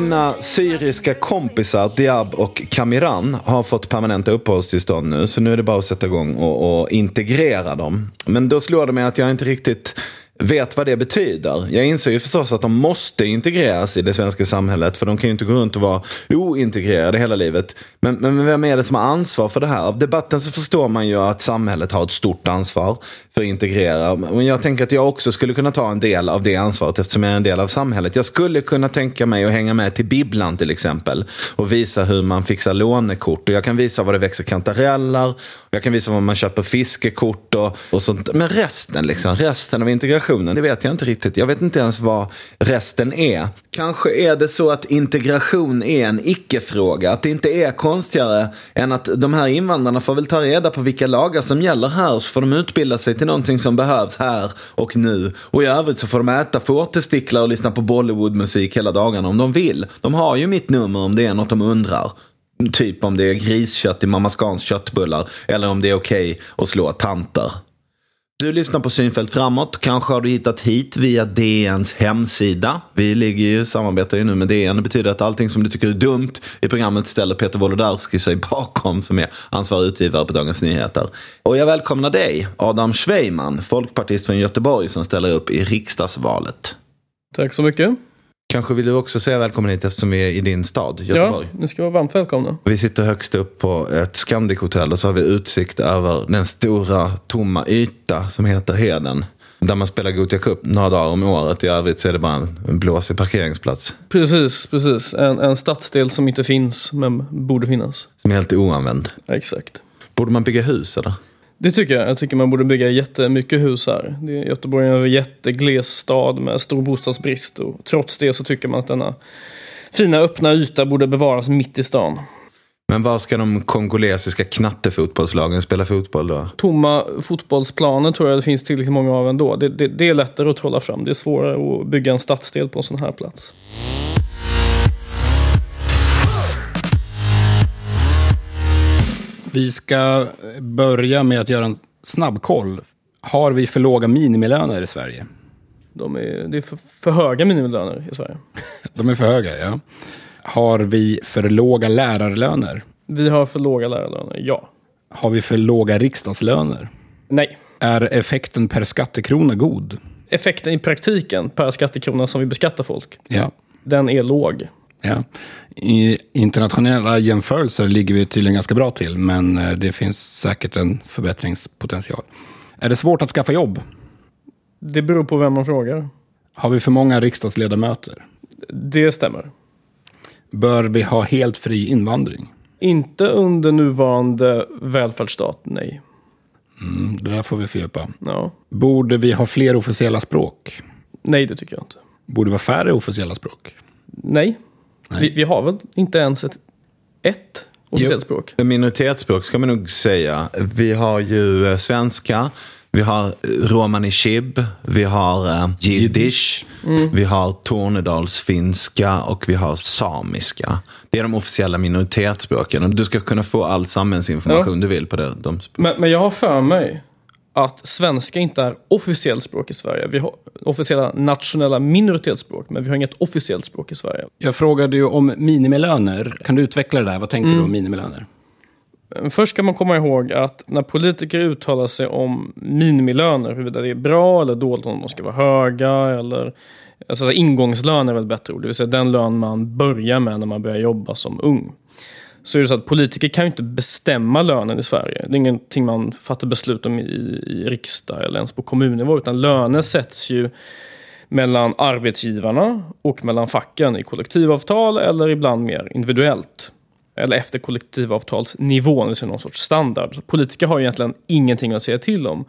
Mina syriska kompisar Diab och Kamiran har fått permanenta uppehållstillstånd nu. Så nu är det bara att sätta igång och, och integrera dem. Men då slår det mig att jag inte riktigt vet vad det betyder. Jag inser ju förstås att de måste integreras i det svenska samhället. För de kan ju inte gå runt och vara ointegrerade hela livet. Men, men vem är det som har ansvar för det här? Av debatten så förstår man ju att samhället har ett stort ansvar för att integrera. Men jag tänker att jag också skulle kunna ta en del av det ansvaret eftersom jag är en del av samhället. Jag skulle kunna tänka mig att hänga med till bibblan till exempel. Och visa hur man fixar lånekort. Och jag kan visa var det växer kantareller. Jag kan visa var man köper fiskekort och, och sånt. Men resten, liksom, resten av integrationen, det vet jag inte riktigt. Jag vet inte ens vad resten är. Kanske är det så att integration är en icke-fråga. Att det inte är konstigare än att de här invandrarna får väl ta reda på vilka lagar som gäller här. Så får de utbilda sig till någonting som behövs här och nu. Och i övrigt så får de äta fårtestiklar och lyssna på Bollywoodmusik hela dagarna om de vill. De har ju mitt nummer om det är något de undrar. Typ om det är griskött i Mamma Scans köttbullar. Eller om det är okej okay att slå tanter. Du lyssnar på Synfält framåt. Kanske har du hittat hit via DNs hemsida. Vi ligger ju, samarbetar ju nu med DN. Det betyder att allting som du tycker är dumt i programmet ställer Peter Wolodarski sig bakom som är ansvarig utgivare på Dagens Nyheter. Och jag välkomnar dig, Adam Schweiman, folkpartist från Göteborg som ställer upp i riksdagsvalet. Tack så mycket. Kanske vill du också säga välkommen hit eftersom vi är i din stad, Göteborg. Ja, ni ska vara varmt välkomna. Vi sitter högst upp på ett Scandic-hotell och så har vi utsikt över den stora tomma yta som heter Heden. Där man spelar Gothia Cup några dagar om året. I övrigt så är det bara en blåsig parkeringsplats. Precis, precis. En, en stadsdel som inte finns men borde finnas. Som är helt oanvänd. Exakt. Borde man bygga hus eller? Det tycker jag. Jag tycker man borde bygga jättemycket hus här. Göteborg är en jättegles stad med stor bostadsbrist. Och trots det så tycker man att denna fina öppna yta borde bevaras mitt i stan. Men var ska de kongolesiska knattefotbollslagen spela fotboll då? Tomma fotbollsplaner tror jag det finns tillräckligt många av ändå. Det, det, det är lättare att trolla fram. Det är svårare att bygga en stadsdel på en sån här plats. Vi ska börja med att göra en snabbkoll. Har vi för låga minimilöner i Sverige? De är, det är för, för höga minimilöner i Sverige. De är för höga, ja. Har vi för låga lärarlöner? Vi har för låga lärarlöner, ja. Har vi för låga riksdagslöner? Nej. Är effekten per skattekrona god? Effekten i praktiken per skattekrona som vi beskattar folk, ja. den är låg. Ja. I internationella jämförelser ligger vi tydligen ganska bra till, men eh, det finns säkert en förbättringspotential. Är det svårt att skaffa jobb? Det beror på vem man frågar. Har vi för många riksdagsledamöter? Det stämmer. Bör vi ha helt fri invandring? Inte under nuvarande välfärdsstat, nej. Mm, det där får vi fördjupa. Ja. Borde vi ha fler officiella språk? Nej, det tycker jag inte. Borde vi ha färre officiella språk? Nej. Vi, vi, har väl inte ens ett, ett officiellt språk? Minoritetsspråk ska man nog säga. Vi har ju eh, svenska, vi har romani chib, vi har uh, jiddisch, mm. vi har tornedalsfinska och vi har samiska. Det är de officiella minoritetsspråken. Du ska kunna få all samhällsinformation ja. du vill på det, de men, men jag har för mig att svenska inte är officiellt språk i Sverige. Vi har officiella nationella minoritetsspråk, men vi har inget officiellt språk i Sverige. Jag frågade ju om minimilöner. Kan du utveckla det där? Vad tänker mm. du om minimilöner? Först ska man komma ihåg att när politiker uttalar sig om minimilöner, huruvida det är bra eller dåligt, om de ska vara höga eller alltså, ingångslön är väl bättre ord, det vill säga den lön man börjar med när man börjar jobba som ung så är det så att politiker kan ju inte bestämma lönen i Sverige. Det är ingenting man fattar beslut om i, i riksdag eller ens på kommunnivå, utan löner sätts ju mellan arbetsgivarna och mellan facken i kollektivavtal eller ibland mer individuellt. Eller efter kollektivavtalsnivån, det någon sorts standard. Så politiker har egentligen ingenting att säga till om.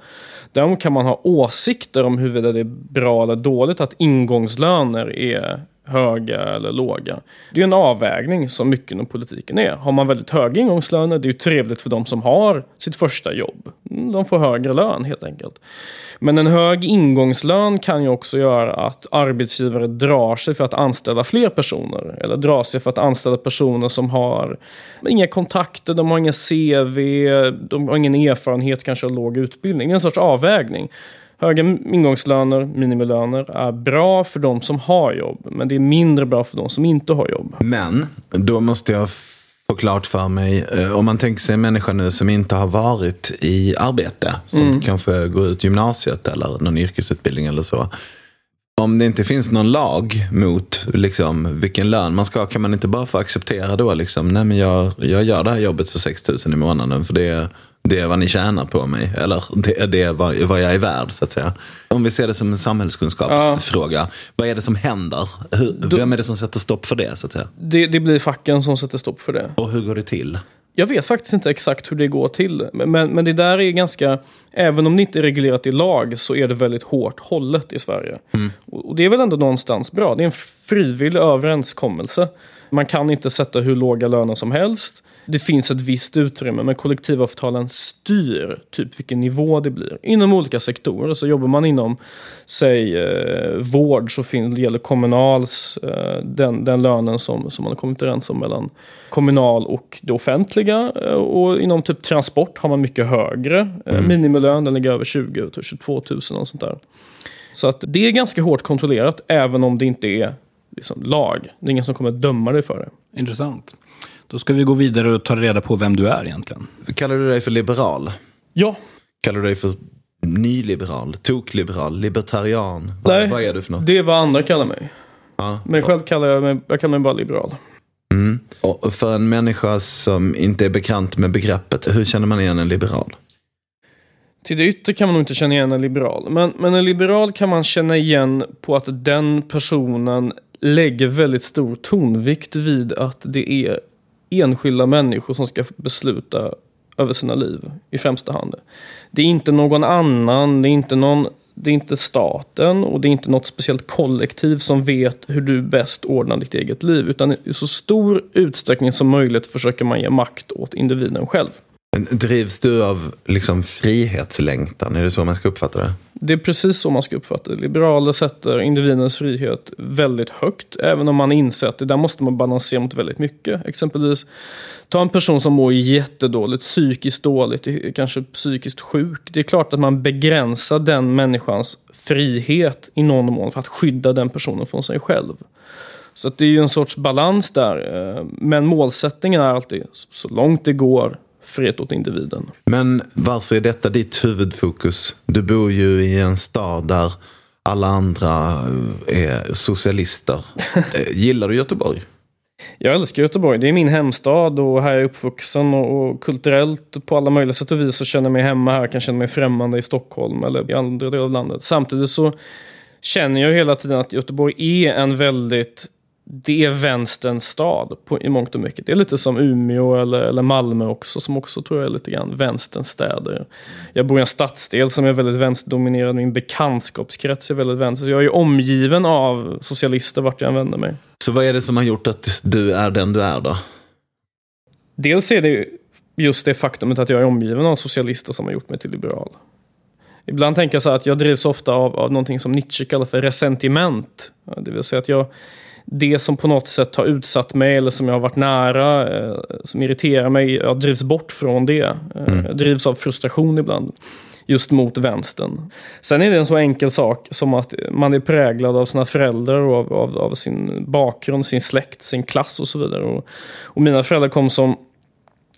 Däremot kan man ha åsikter om huruvida det är bra eller dåligt att ingångslöner är höga eller låga. Det är en avvägning som mycket inom politiken är. Har man väldigt höga ingångslöner, det är ju trevligt för de som har sitt första jobb. Mm, de får högre lön helt enkelt. Men en hög ingångslön kan ju också göra att arbetsgivare drar sig för att anställa fler personer. Eller drar sig för att anställa personer som har inga kontakter, de har inga CV, de har ingen erfarenhet, kanske har låg utbildning. Det är en sorts avvägning. Höga ingångslöner, minimilöner, är bra för de som har jobb. Men det är mindre bra för de som inte har jobb. Men då måste jag få klart för mig, eh, om man tänker sig en människa nu som inte har varit i arbete, som Mm. kanske går ut gymnasiet eller någon yrkesutbildning eller så. Om det inte finns någon lag mot liksom, vilken lön man ska ha, kan man inte bara få acceptera då liksom, nej men jag, jag gör det här jobbet för 6 000 i månaden för det är, det är vad ni tjänar på mig. Eller det, det är vad, vad jag är värd så att säga. Om vi ser det som en samhällskunskapsfråga, vad är det som händer? Hur, vem är det som sätter stopp för det så att säga? Det, det blir facken som sätter stopp för det. Och hur går det till? Jag vet faktiskt inte exakt hur det går till. Men, men, det där är ganska, även om det inte är reglerat i lag, så är det väldigt hårt hållet i Sverige. Och, och det är väl ändå någonstans bra. Det är en frivillig överenskommelse. Man kan inte sätta hur låga löner som helst. Det finns ett visst utrymme, men kollektivavtalen styr typ vilken nivå det blir. Inom olika sektorer. Så jobbar man inom, säg, eh, vård så fin- gäller Kommunals eh, den, den lönen som, som man har kommit överens om mellan Kommunal och det offentliga. Eh, och inom typ transport har man mycket högre eh, minimilön. Den ligger över 20 000, 22 000 och sånt där. Så att det är ganska hårt kontrollerat, även om det inte är liksom, lag. Det är ingen som kommer döma dig för det. Intressant. Då ska vi gå vidare och ta reda på vem du är egentligen. Kallar du dig för liberal? Ja, Kallar du dig för nyliberal, tokliberal, libertarian? Vad, Nej. vad är du för något? det är vad andra kallar mig. Ja. Men själv kallar jag mig, jag kallar mig bara liberal. Mm. Och för en människa som inte är bekant med begreppet, hur känner man igen en liberal? Till det yttre kan man nog inte känna igen en liberal. Men, men en liberal kan man känna igen på att den personen lägger väldigt stor tonvikt vid att det är enskilda människor som ska besluta över sina liv i främsta hand. Det är inte någon annan, det är inte, någon, det är inte staten och det är inte något speciellt kollektiv som vet hur du bäst ordnar ditt eget liv. Utan i så stor utsträckning som möjligt försöker man ge makt åt individen själv. Men Drivs du av liksom frihetslängtan? Är det så man ska uppfatta det? Det är precis så man ska uppfatta det. Liberaler sätter individens frihet väldigt högt. Även om man inser att det där måste man balansera mot väldigt mycket. Exempelvis, ta en person som mår jättedåligt, psykiskt dåligt, kanske psykiskt sjuk. Det är klart att man begränsar den människans frihet i någon mån för att skydda den personen från sig själv. Så att det är ju en sorts balans där. Eh, men målsättningen är alltid, så långt det går, frihet åt individen. Men varför är detta ditt huvudfokus? Du bor ju i en stad där alla andra eh, är socialister. Eh, Gillar du Göteborg? Jag älskar Göteborg. Det är min hemstad och här är jag uppvuxen och, och kulturellt på alla möjliga sätt och vis så känner jag mig hemma här. Kan känna mig främmande i Stockholm eller i andra delar av landet. Samtidigt så känner jag hela tiden att Göteborg är en väldigt det är vänsterns stad på, i mångt och mycket. Det är lite som Umeå eller, eller Malmö också, som också tror jag är lite grann vänsterns städer. Jag bor i en stadsdel som är väldigt vänsterdominerad, min bekantskapskrets är väldigt vänster. Så jag är omgiven av socialister vart jag än vänder mig. Så vad är det som har gjort att du är den du är då? Dels är det ju just det faktumet att jag är omgiven av socialister som har gjort mig till liberal. Ibland tänker jag så här att jag drivs ofta av, av någonting som Nietzsche kallar för resentiment. Det vill säga att jag, det som på något sätt har utsatt mig eller som jag har varit nära, eh, som irriterar mig, jag drivs bort från det. Eh, Jag drivs av frustration ibland. Just mot vänstern. Sen är det en så enkel sak som att man är präglad av sina föräldrar och av, av, av sin bakgrund, sin släkt, sin klass och så vidare. Och, och mina föräldrar kom som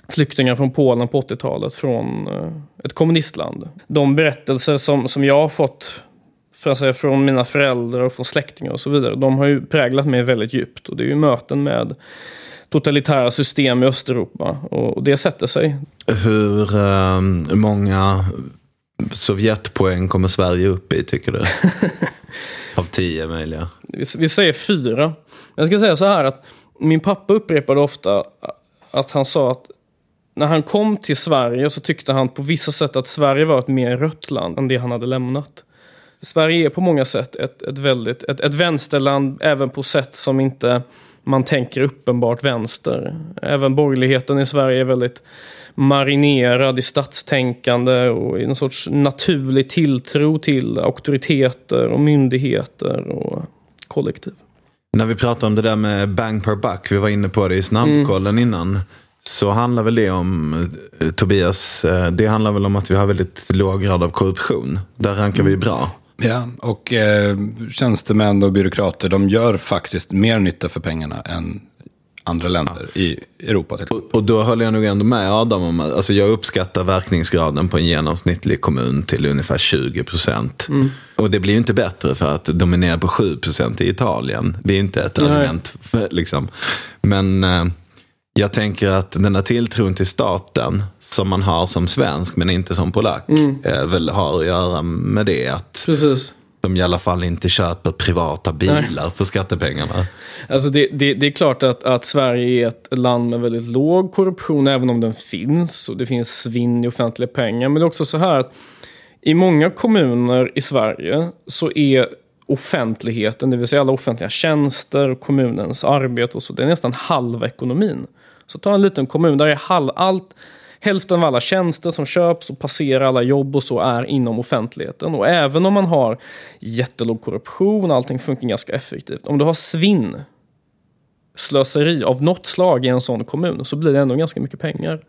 flyktingar från Polen på 80-talet från eh, ett kommunistland. De berättelser som, som jag har fått säga, från mina föräldrar och från släktingar och så vidare, de har ju präglat mig väldigt djupt. Och det är ju möten med totalitära system i Östeuropa och, och det sätter sig. Hur eh, många Sovjetpoäng kommer Sverige upp i tycker du? Av tio möjliga. Vi, vi säger fyra. Jag ska säga så här att min pappa upprepade ofta att han sa att när han kom till Sverige så tyckte han på vissa sätt att Sverige var ett mer rött land än det han hade lämnat. Sverige är på många sätt ett, ett, väldigt, ett, ett vänsterland även på sätt som inte man tänker uppenbart vänster. Även borgerligheten i Sverige är väldigt marinerad i statstänkande och i en sorts naturlig tilltro till auktoriteter och myndigheter och kollektiv. När vi pratar om det där med bang per buck, vi var inne på det i snabbkollen innan. så handlar väl det om, eh, Tobias, eh, det handlar väl om att vi har väldigt låg grad av korruption. Där rankar vi bra. Ja, och eh, tjänstemän och byråkrater, de gör faktiskt mer nytta för pengarna än andra länder i Europa. Till. Och, och då håller jag nog ändå med Adam om att alltså jag uppskattar verkningsgraden på en genomsnittlig kommun till ungefär 20 procent. Och det blir ju inte bättre för att de är nere på 7 procent i Italien. Det är inte ett argument. För, liksom. Men eh, jag tänker att den här tilltron till staten som man har som svensk men inte som polack eh, väl har att göra med det. Att Precis. de i alla fall inte köper privata bilar för skattepengarna. Alltså det, det, det är klart att, att Sverige är ett land med väldigt låg korruption, även om den finns. Och det finns svinn i offentliga pengar. Men det är också så här att i många kommuner i Sverige så är offentligheten, det vill säga alla offentliga tjänster, kommunens arbete och så, det är nästan halva ekonomin. Så ta en liten kommun där är halv, allt, hälften av alla tjänster som köps och passerar alla jobb och så är inom offentligheten. Och även om man har jättelåg korruption, allting funkar ganska effektivt. Om du har svinn, slöseri av något slag i en sån kommun så blir det ändå ganska mycket pengar.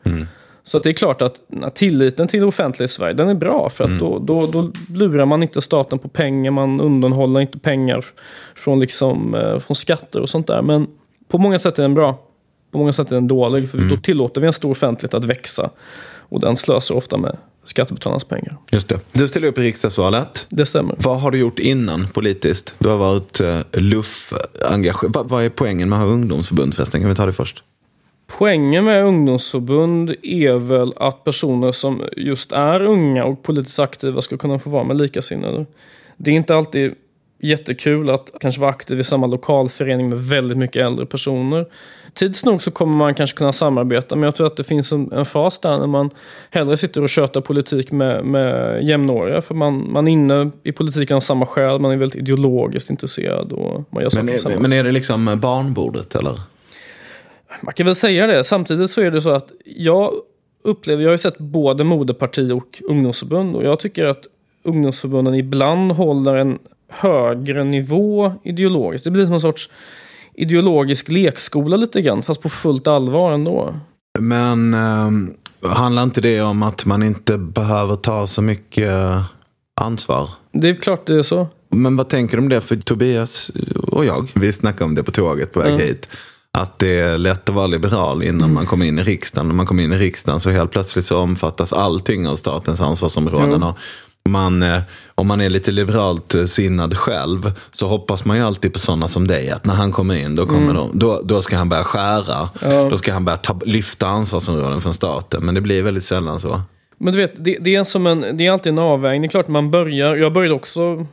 Så att det är klart att tilliten till offentlighet i Sverige den är bra för att då, då, då lurar man inte staten på pengar, man undanhåller inte pengar från, liksom, eh, från skatter och sånt där. Men på många sätt är den bra. På många sätt är den dålig för då tillåter vi en stor offentlighet att växa. Och den slösar ofta med skattebetalarnas pengar. Just det. Du ställer upp i riksdagsvalet. Det stämmer. Vad har du gjort innan politiskt? Du har varit uh, luff-engagerad. Va, vad är poängen med att ha ungdomsförbund förresten? Kan vi ta det först? Poängen med ungdomsförbund är väl att personer som just är unga och politiskt aktiva ska kunna få vara med likasinnade. Det är inte alltid jättekul att kanske vara aktiv i samma lokalförening med väldigt mycket äldre personer. Tids nog så kommer man kanske kunna samarbeta, men jag tror att det finns en, en fas där när man hellre sitter och tjötar politik med, med jämnåriga. För man, man är inne i politiken av samma skäl, man är väldigt ideologiskt intresserad och man gör saker Men är, men är det liksom barnbordet eller? Man kan väl säga det. Samtidigt så är det så att jag upplever, jag har ju sett både moderparti och ungdomsförbund och jag tycker att ungdomsförbunden ibland håller en högre nivå ideologiskt. Det blir som en sorts ideologisk lekskola lite grann, fast på fullt allvar ändå. Men ehm, handlar inte det om att man inte behöver ta så mycket eh, ansvar? Det är klart det är så. Men vad tänker du om det? För Tobias och jag, vi snackade om det på tåget på väg hit. Att det är lätt att vara liberal innan man kommer in i riksdagen. När man kommer in i riksdagen så helt plötsligt så omfattas allting av statens ansvarsområden. Och man, eh, om man är lite liberalt eh, sinnad själv så hoppas man ju alltid på sådana som dig. Att när han kommer in då, kommer de, då, då ska han börja skära. Då ska han börja ta, lyfta ansvarsområden från staten. Men det blir väldigt sällan så. Men du vet, det, det, är som en, det är alltid en avvägning. Det är klart man börjar, jag började också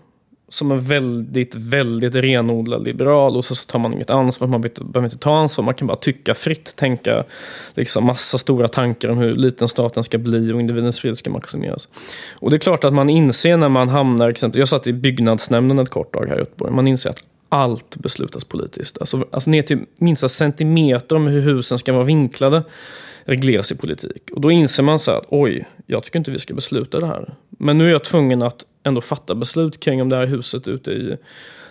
som en väldigt, väldigt renodlad liberal och så, så tar man inget ansvar, man behöver inte- behöver inte ta ansvar, man kan bara tycka fritt, tänka liksom massa stora tankar om hur liten staten ska bli och individens frihet ska maximeras. Och det är klart att man inser när man hamnar, exempel, jag satt i byggnadsnämnden ett kort tag här i Göteborg, man inser att allt beslutas politiskt. Alltså, alltså ner till minsta centimeter om hur husen ska vara vinklade regleras i politik. Och då inser man så här att oj, jag tycker inte vi ska besluta det här. Men nu är jag tvungen att ändå fatta beslut kring om det här huset ute i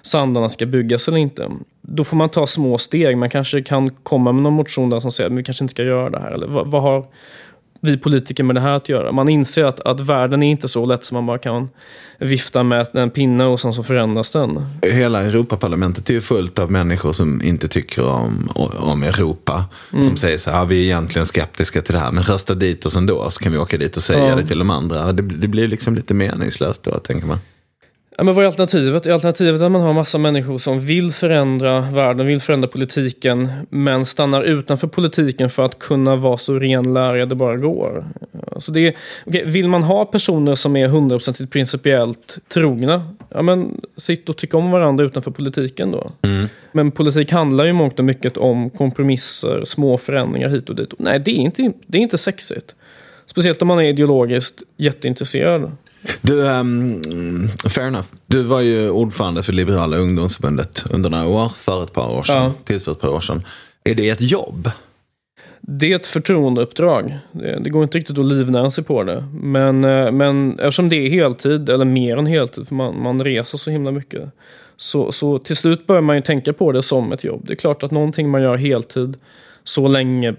Sandarna ska byggas eller inte. Då får man ta små steg. Man kanske kan komma med någon motion där som säger att vi kanske inte ska göra det här. Eller vad, vad har vi politiker med det här att göra? Man inser att, att världen är inte så lätt som man bara kan vifta med en pinne och sen så förändras den. Hela Europaparlamentet är ju fullt av människor som inte tycker om, om Europa. Som säger så här, "Ja, vi är egentligen skeptiska till det här, men rösta dit oss ändå så kan vi åka dit och säga Ja. det till de andra. Det, det blir liksom lite meningslöst då, tänker man. Ja, men vad är alternativet? Är alternativet att man har massa människor som vill förändra världen, vill förändra politiken, men stannar utanför politiken för att kunna vara så renläriga det bara går? Alltså det är, okej, vill man ha personer som är 100% principiellt trogna, ja men sitt och tycka om varandra utanför politiken då. Men politik handlar ju mångt och mycket om kompromisser, små förändringar hit och dit. Nej, det är inte, det är inte sexigt. Speciellt om man är ideologiskt jätteintresserad. Du, ehm, fair enough. Du var ju ordförande för Liberala ungdomsförbundet under några år, för ett par år sedan. Ja. Tills för ett par år sedan. Är det ett jobb? Det är ett förtroendeuppdrag. Det, det går inte riktigt att livnära sig på det. Men, eh, men eftersom det är heltid, eller mer än heltid, för man, man reser så himla mycket. Så, så till slut börjar man ju tänka på det som ett jobb. Det är klart att någonting man gör heltid så länge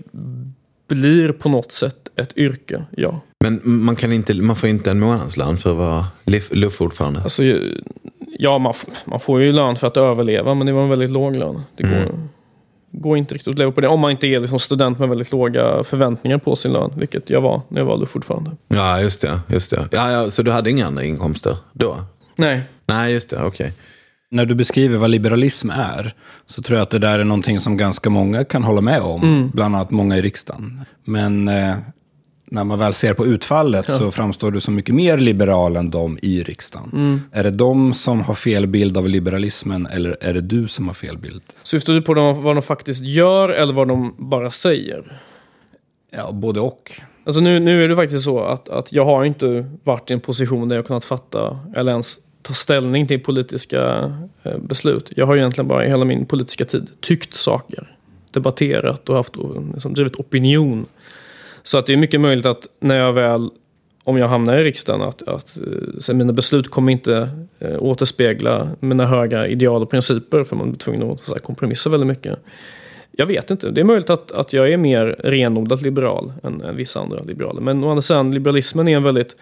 blir på något sätt ett yrke, ja. Men man, kan inte, man får inte en månadslön för att vara luffordförande? Alltså, ja, man, man får ju lön för att överleva, men det var en väldigt låg lön. Det går, mm. går inte riktigt att leva på det. Om man inte är liksom student med väldigt låga förväntningar på sin lön, vilket jag var när jag var luffordförande. Ja, just det. Just det. Ja, ja, så du hade inga andra inkomster då? Nej. Nej, just det. Okej. Okay. När du beskriver vad liberalism är, så tror jag att det där är någonting som ganska många kan hålla med om. Mm. Bland annat många i riksdagen. Men eh, när man väl ser på utfallet ja. så framstår du som mycket mer liberal än de i riksdagen. Mm. Är det de som har fel bild av liberalismen eller är det du som har fel bild? Syftar du på dem, vad de faktiskt gör eller vad de bara säger? Ja, både och. Alltså nu, nu är det faktiskt så att, att jag har inte varit i en position där jag kunnat fatta eller ens ta ställning till politiska eh, beslut. Jag har egentligen bara i hela min politiska tid tyckt saker, debatterat och haft eh, liksom, drivit opinion. Så att det är mycket möjligt att när jag väl, om jag hamnar i riksdagen, att, att eh, så mina beslut kommer inte återspegla mina höga ideal och principer, för man blir tvungen att här, kompromissa väldigt mycket. Jag vet inte. Det är möjligt att, att jag är mer renodlat liberal än, än vissa andra liberaler. Men å andra sidan, liberalismen är en väldigt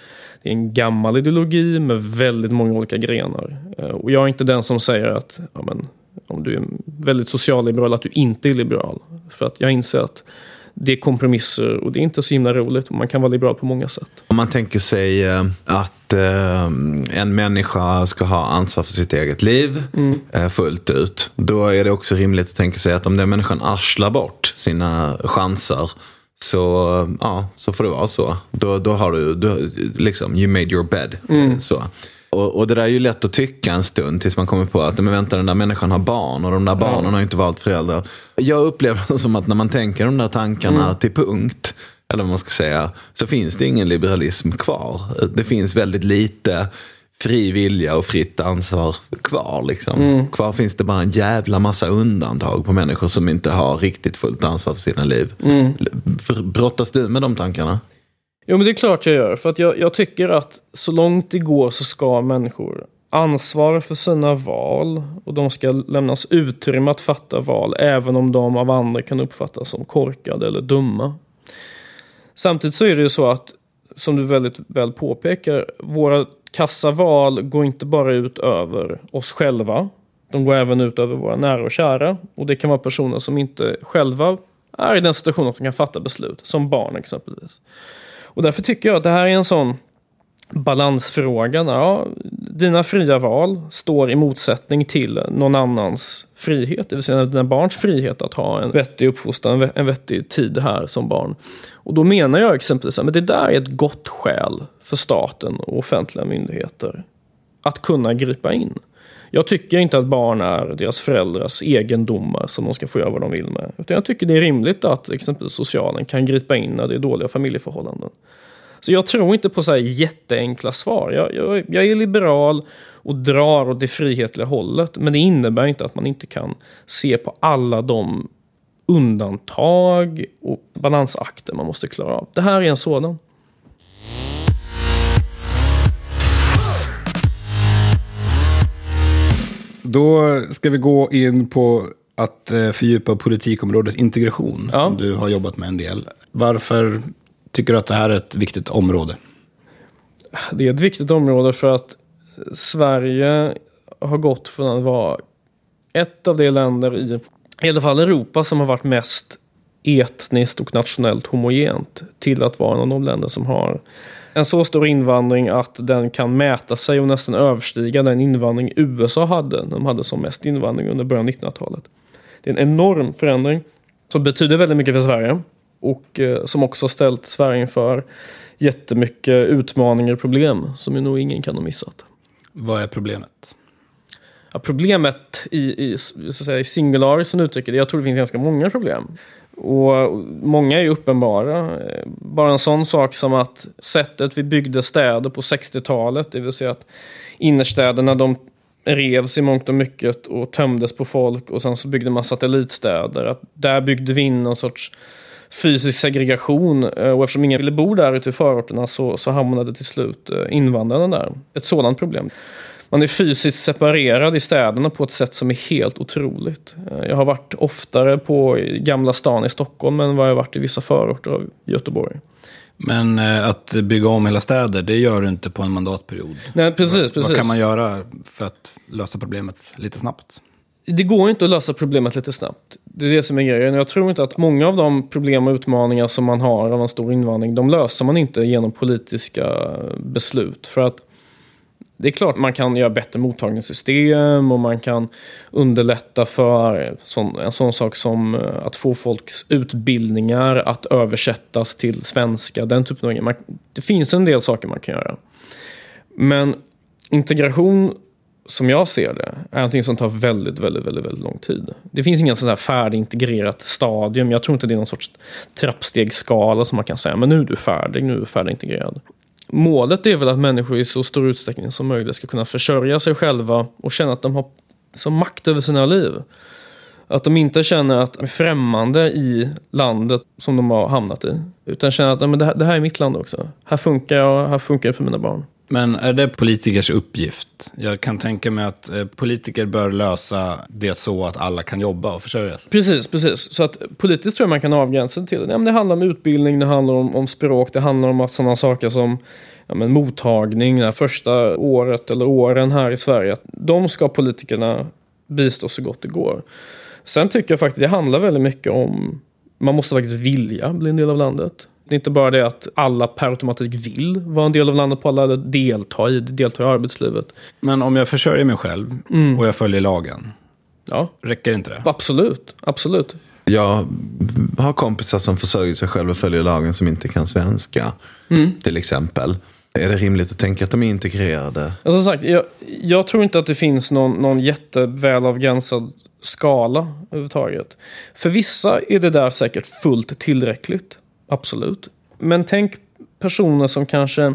det är en gammal ideologi med väldigt många olika grenar. Eh, och jag är inte den som säger att ja, men, om du är väldigt socialliberal att du inte är liberal. För att jag inser att det är kompromisser och det är inte så himla roligt. Man kan vara liberal på många sätt. Om man tänker sig eh, att eh, en människa ska ha ansvar för sitt eget liv mm. fullt ut. Då är det också rimligt att tänka sig att om den människan arslar bort sina chanser så, ja, så får det vara så. Då, då har du, du liksom, you made your bed. Mm. Så. Och, och, det där är ju lätt att tycka en stund tills man kommer på att men vänta, den där människan har barn och de där barnen ja. har inte valt föräldrar. Jag upplever det som att när man tänker de där tankarna mm. till punkt, eller vad man ska säga, så finns det ingen liberalism kvar. Det finns väldigt lite fri vilja och fritt ansvar kvar. Liksom. Mm. Kvar finns det bara en jävla massa undantag på människor som inte har riktigt fullt ansvar för sina liv. Mm. Brottas du med de tankarna? Jo, men det är klart jag gör. För att jag, jag tycker att så långt det går så ska människor ansvara för sina val och de ska lämnas utrymme att fatta val även om de av andra kan uppfattas som korkade eller dumma. Samtidigt så är det ju så att, som du väldigt väl påpekar, våra kassaval går inte bara ut över oss själva. De går även ut över våra nära och kära. Och det kan vara personer som inte själva är i den situationen att de kan fatta beslut. Som barn exempelvis. Och därför tycker jag att det här är en sån balansfråga. Ja, dina fria val står i motsättning till någon annans frihet. Det vill säga dina barns frihet att ha en vettig uppfostran, en vettig tid här som barn. Och då menar jag exempelvis att det där är ett gott skäl för staten och offentliga myndigheter att kunna gripa in. Jag tycker inte att barn är deras föräldrars egendomar som de ska få göra vad de vill med. Utan jag tycker det är rimligt att exempelvis socialen kan gripa in när det är dåliga familjeförhållanden. Så jag tror inte på så här jätteenkla svar. Jag, jag, jag är liberal och drar åt det frihetliga hållet. Men det innebär inte att man inte kan se på alla de undantag och balansakter man måste klara av. Det här är en sådan. Då ska vi gå in på att eh, fördjupa politikområdet integration, ja. som du har jobbat med en del. Varför tycker du att det här är ett viktigt område? Det är ett viktigt område för att Sverige har gått från att vara ett av de länder i, i alla fall Europa som har varit mest etniskt och nationellt homogent till att vara en av de länder som har en så stor invandring att den kan mäta sig och nästan överstiga den invandring USA hade när de hade som mest invandring under början av 1900-talet. Det är en enorm förändring som betyder väldigt mycket för Sverige och eh, som också ställt Sverige inför jättemycket utmaningar och problem som ju nog ingen kan ha missat. Vad är problemet? Ja, problemet i, i, så att säga, i singular som uttrycker det, jag tror det finns ganska många problem. Och många är ju uppenbara. Bara en sån sak som att sättet vi byggde städer på 60-talet, det vill säga att innerstäderna de revs i mångt och mycket och tömdes på folk och sen så byggde man satellitstäder. Att där byggde vi in någon sorts fysisk segregation eh, och eftersom ingen ville bo där ute i förorterna så, så hamnade till slut eh, invandrarna där. Ett sådant problem man är fysiskt separerad i städerna på ett sätt som är helt otroligt. Eh, jag har varit oftare på Gamla stan i Stockholm än vad jag varit i vissa förorter av Göteborg. Men eh, att bygga om hela städer, det gör du inte på en mandatperiod. Nej, precis, vad, precis. Vad kan man göra för att lösa problemet lite snabbt? Det går inte att lösa problemet lite snabbt. Det är det som är grejen. Jag tror inte att många av de problem och utmaningar som man har av en stor invandring, de löser man inte genom politiska beslut. För att det är klart man kan göra bättre mottagningssystem och man kan underlätta för en sån sak som eh, att få folks utbildningar att översättas till svenska. Den typen av grejer. Det finns en del saker man kan göra. Men integration som jag ser det, är någonting som tar väldigt, väldigt, väldigt, väldigt lång tid. Det finns ingen sån där färdigintegrerat stadium. Jag tror inte det är någon sorts trappstegsskala som man kan säga, men nu är du färdig, nu är du färdigintegrerad. Målet är väl att människor i så stor utsträckning som möjligt ska kunna försörja sig själva och känna att de har som makt över sina liv. Att de inte känner att de är främmande i landet som de har hamnat i. Utan känner att men det, här, det här är mitt land också. Här funkar jag, här funkar det för mina barn. Men är det politikers uppgift? Jag kan tänka mig att eh, politiker bör lösa det så att alla kan jobba och försörja sig. Precis, precis. Så att politiskt tror jag man kan avgränsa det till ja, det. handlar om utbildning, det handlar om, om språk, det handlar om sådana saker som ja, men mottagning, det första året eller åren här i Sverige. De ska politikerna bistå så gott det går. Sen tycker jag faktiskt det handlar väldigt mycket om man måste faktiskt vilja bli en del av landet. Det är inte bara det att alla per automatik vill vara en del av landet på alla, eller delta i, delta i arbetslivet. Men om jag försörjer mig själv mm. och jag följer lagen, ja. räcker inte det? Absolut, absolut. Jag har kompisar som försörjer sig själva och följer lagen som inte kan svenska. Mm. Till exempel. Är det rimligt att tänka att de är integrerade? Ja, som sagt, jag, jag tror inte att det finns någon, någon jätteväl avgränsad skala överhuvudtaget. För vissa är det där säkert fullt tillräckligt. Absolut. Men tänk personer som kanske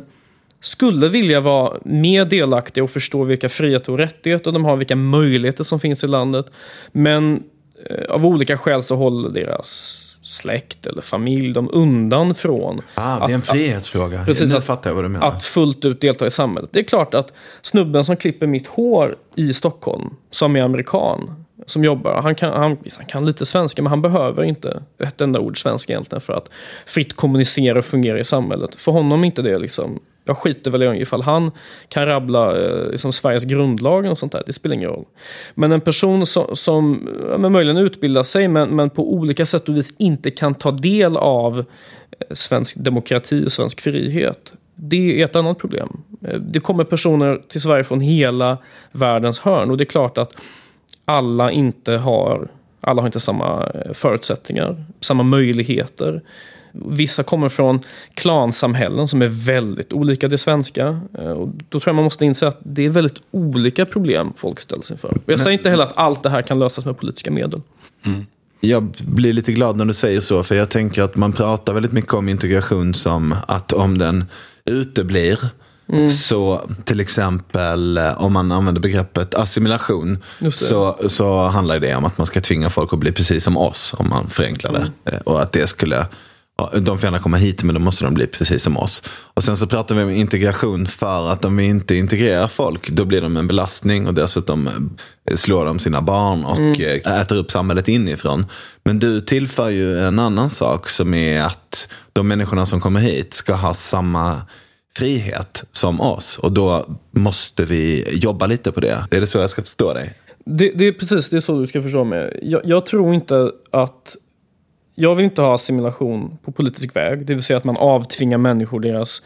skulle vilja vara mer delaktiga och förstå vilka friheter och rättigheter de har, vilka möjligheter som finns i landet. Men eh, av olika skäl så håller deras släkt eller familj dem undan från. Ah, det är en frihetsfråga. Att, precis, nu att, fattar jag vad du menar. Att fullt ut delta i samhället. Det är klart att snubben som klipper mitt hår i Stockholm, som är amerikan, som jobbar. Han kan, han, han kan lite svenska, men han behöver inte ett enda ord svenska egentligen för att fritt kommunicera och fungera i samhället. För honom är inte det liksom jag skiter väl i ifall han kan rabbla eh, liksom Sveriges grundlag och sånt där. Det spelar ingen roll. Men en person som, som ja, möjligen utbildar sig men, men på olika sätt och vis inte kan ta del av eh, svensk demokrati och svensk frihet. Det är ett annat problem. Eh, det kommer personer till Sverige från hela världens hörn och det är klart att alla inte har, alla har inte samma eh, förutsättningar, samma möjligheter. Vissa kommer från klansamhällen som är väldigt olika det svenska. Eh, och då tror jag man måste inse att det är väldigt olika problem folk ställs inför. Jag säger inte heller att allt det här kan lösas med politiska medel. Mm. Jag blir lite glad när du säger så, för jag tänker att man pratar väldigt mycket om integration som att om den uteblir Mm. Så till exempel eh, om man använder begreppet assimilation så, så handlar det om att man ska tvinga folk att bli precis som oss, om man förenklar det. Mm. Eh, och att det skulle, de får gärna komma hit men då måste de bli precis som oss. Och sen så pratar vi om integration för att om vi inte integrerar folk då blir de en belastning och dessutom eh, slår de sina barn och mm. äter upp samhället inifrån. Men du tillför ju en annan sak som är att de människorna som kommer hit ska ha samma frihet som oss. Och då måste vi jobba lite på det. Är det så jag ska förstå dig? Det, det är precis det är så du ska förstå mig. Jag, jag, tror inte att... Jag vill inte ha assimilation på politisk väg. Det vill säga att man avtvingar människor deras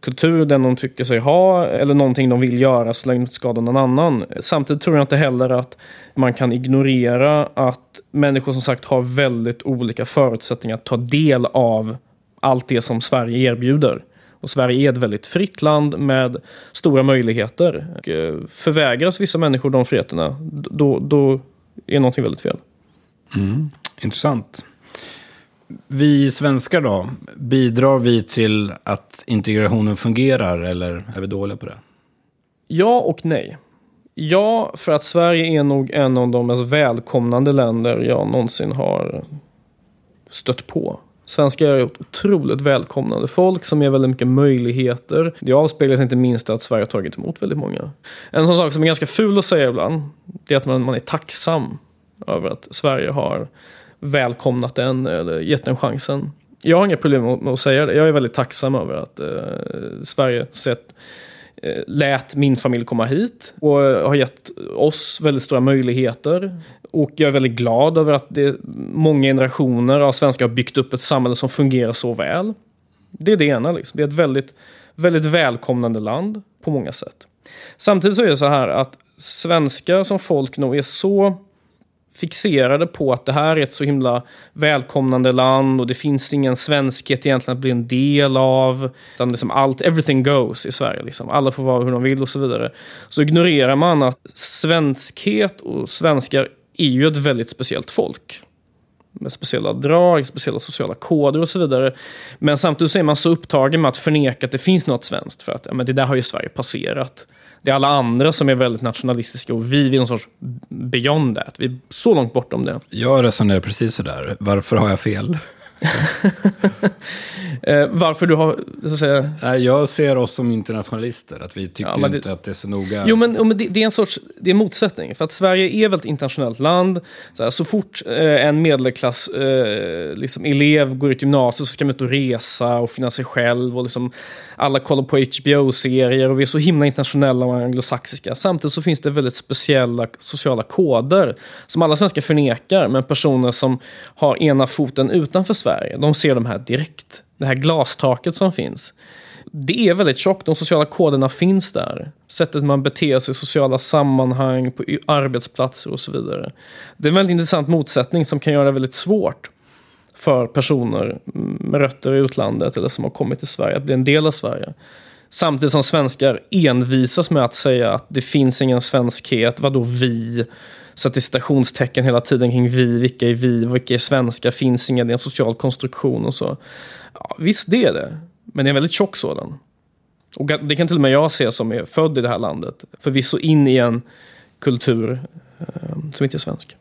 kultur, den de tycker sig ha eller någonting de vill göra så länge det inte skadar någon annan. Samtidigt tror jag inte heller att man kan ignorera att människor som sagt har väldigt olika förutsättningar att ta del av allt det som Sverige erbjuder. Och Sverige är ett väldigt fritt land med stora möjligheter. Och eh, förvägras vissa människor de friheterna, då, då är någonting väldigt fel. Mm, intressant. Vi svenskar då, bidrar vi till att integrationen fungerar eller är vi dåliga på det? Ja och nej. Ja, för att Sverige är nog en av de mest välkomnande länder jag någonsin har stött på. Svenskar är ett otroligt välkomnande folk som ger väldigt mycket möjligheter. Det avspeglas inte minst att Sverige har tagit emot väldigt många. En sån sak som är ganska ful att säga ibland, det är att man, man är tacksam över att Sverige har välkomnat en eller gett en chansen. Jag har inga problem med att säga det. Jag är väldigt tacksam över att eh, Sverige sett, eh, lät min familj komma hit och eh, har gett oss väldigt stora möjligheter. Och jag är väldigt glad över att det, många generationer av svenskar har byggt upp ett samhälle som fungerar så väl. Det är det ena. Liksom. Det är ett väldigt, väldigt välkomnande land på många sätt. Samtidigt så är det så här att svenskar som folk nog är så fixerade på att det här är ett så himla välkomnande land och det finns ingen svenskhet egentligen att bli en del av. Utan liksom allt, everything goes i Sverige. Liksom. Alla får vara hur de vill och så vidare. Så ignorerar man att svenskhet och svenskar är ju ett väldigt speciellt folk. Med speciella drag, speciella sociala koder och så vidare. Men samtidigt så är man så upptagen med att förneka att det finns något svenskt. För att ja, men det där har ju Sverige passerat. Det är alla andra som är väldigt nationalistiska och vi är någon sorts beyond that. Vi är så långt bortom det. Jag resonerar precis sådär. Varför har jag fel? eh, varför du har, så att säga... Jag ser oss som internationalister, att vi tycker ja, inte att det är så noga. Jo, men, men det, det, är en sorts det är en motsättning. För att Sverige är väl ett internationellt land. Så, här, så fort eh, en medelklass eh, liksom, elev går ut gymnasiet så ska man ut och resa och finna sig själv. Och liksom, alla kollar på HBO-serier och vi är så himla internationella och anglosaxiska. Samtidigt så finns det väldigt speciella sociala koder som alla svenskar förnekar. Men personer som har ena foten utanför Sverige, de ser de här direkt. Det här glastaket som finns. Det är väldigt tjockt, de sociala koderna finns där. Sättet man beter sig i sociala sammanhang, på arbetsplatser och så vidare. Det är en väldigt intressant motsättning som kan göra det väldigt svårt för personer med rötter i utlandet eller som har kommit till Sverige att bli en del av Sverige. Samtidigt som svenskar envisas med att säga att det finns ingen svenskhet, vadå vi? Sätter citationstecken hela tiden kring vi, vilka är vi, vilka är svenskar, finns inga, det är en social konstruktion och så. Ja, visst, det är det. Men det är en väldigt tjock sådan. Och det kan till och med jag se som är född i det här landet. Förvisso in i en kultur eh, som inte är svensk.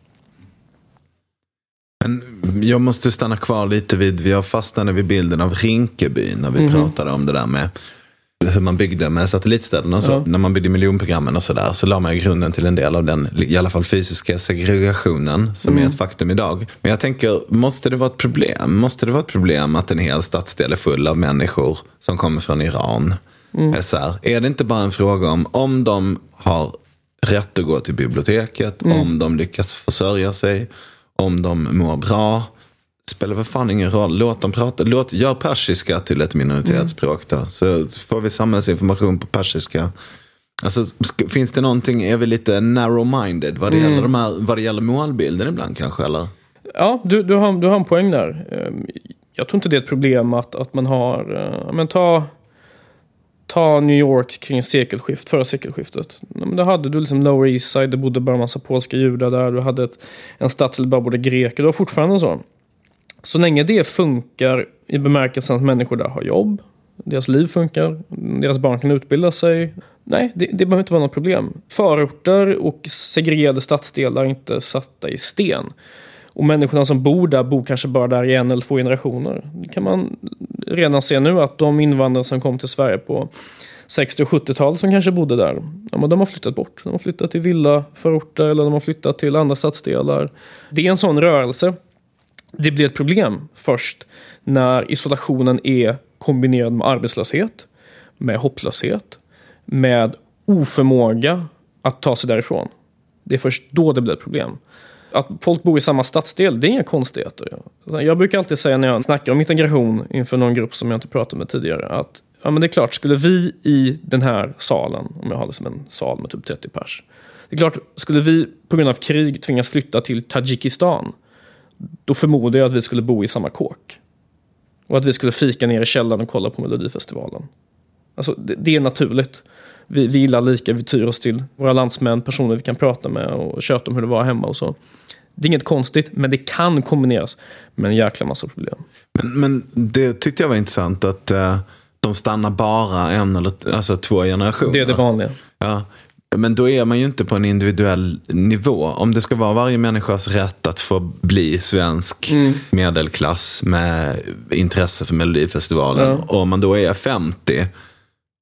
Men jag måste stanna kvar lite vid, vi har fastnat vid bilden av Rinkeby när vi mm. pratade om det där med hur man byggde med satellitstäderna. Så, ja. När man byggde miljonprogrammen och sådär så la man grunden till en del av den, i alla fall fysiska segregationen som mm. är ett faktum idag. Men jag tänker, måste det vara ett problem? Måste det vara ett problem att en hel stadsdel är full av människor som kommer från Iran? Mm. Så här, är det inte bara en fråga om, om de har rätt att gå till biblioteket, mm. om de lyckas försörja sig, om de mår bra. Spelar väl fan ingen roll. Låt dem prata. Låt, gör persiska till ett minoritetsspråk då. Så får vi samhällsinformation på persiska. Alltså, finns det någonting, är vi lite narrow-minded vad det, mm. gäller de här, vad det gäller målbilden ibland kanske? Eller? Ja, du, du, har, du har en poäng där. Ehm, jag tror inte det är ett problem att, att man har, eh, men ta ta New York kring sekelskift, förra sekelskiftet. Men då hade du liksom Lower East Side, det bodde bara en massa polska judar där. Du hade ett, en stadsdel bara bodde greker. Det var fortfarande så. Så länge det funkar i bemärkelsen att människor där har jobb, deras liv funkar, deras barn kan utbilda sig. Nej, det, det behöver inte vara något problem. Förorter och segregerade stadsdelar är inte satta i sten. Och människorna som bor där bor kanske bara där i en eller två generationer. Det kan man redan se nu att de invandrare som kom till Sverige på 60 och 70-talet som kanske bodde där, ja, men de har flyttat bort. De har flyttat till villaförorter eller de har flyttat till andra stadsdelar. Det är en sån rörelse. Det blir ett problem först när isolationen är kombinerad med arbetslöshet, med hopplöshet, med oförmåga att ta sig därifrån. Det är först då det blir ett problem att folk bor i samma stadsdel, det är inga konstigheter. Jag brukar alltid säga när jag snackar om integration inför någon grupp som jag inte pratat med tidigare, att ja, men det är klart, skulle vi i den här salen, om jag har som en sal med typ 30 pers, det är klart, skulle vi på grund av krig tvingas flytta till Tadzjikistan, då förmodar jag att vi skulle bo i samma kåk. Och att vi skulle fika ner i källaren och kolla på Melodifestivalen. Alltså, det, det är naturligt vi, vi gillar lika, vi tyr oss till våra landsmän, personer vi kan prata med och köta om hur det var hemma och så. Det är inget konstigt, men det kan kombineras med en jäkla massa problem. Men, men det tyckte jag var intressant att uh, de stannar bara en eller alltså två generationer. Det är det vanliga. Ja. Men då är man ju inte på en individuell nivå. Om det ska vara varje människas rätt att få bli svensk medelklass med intresse för Melodifestivalen. Ja. Och om man då är 50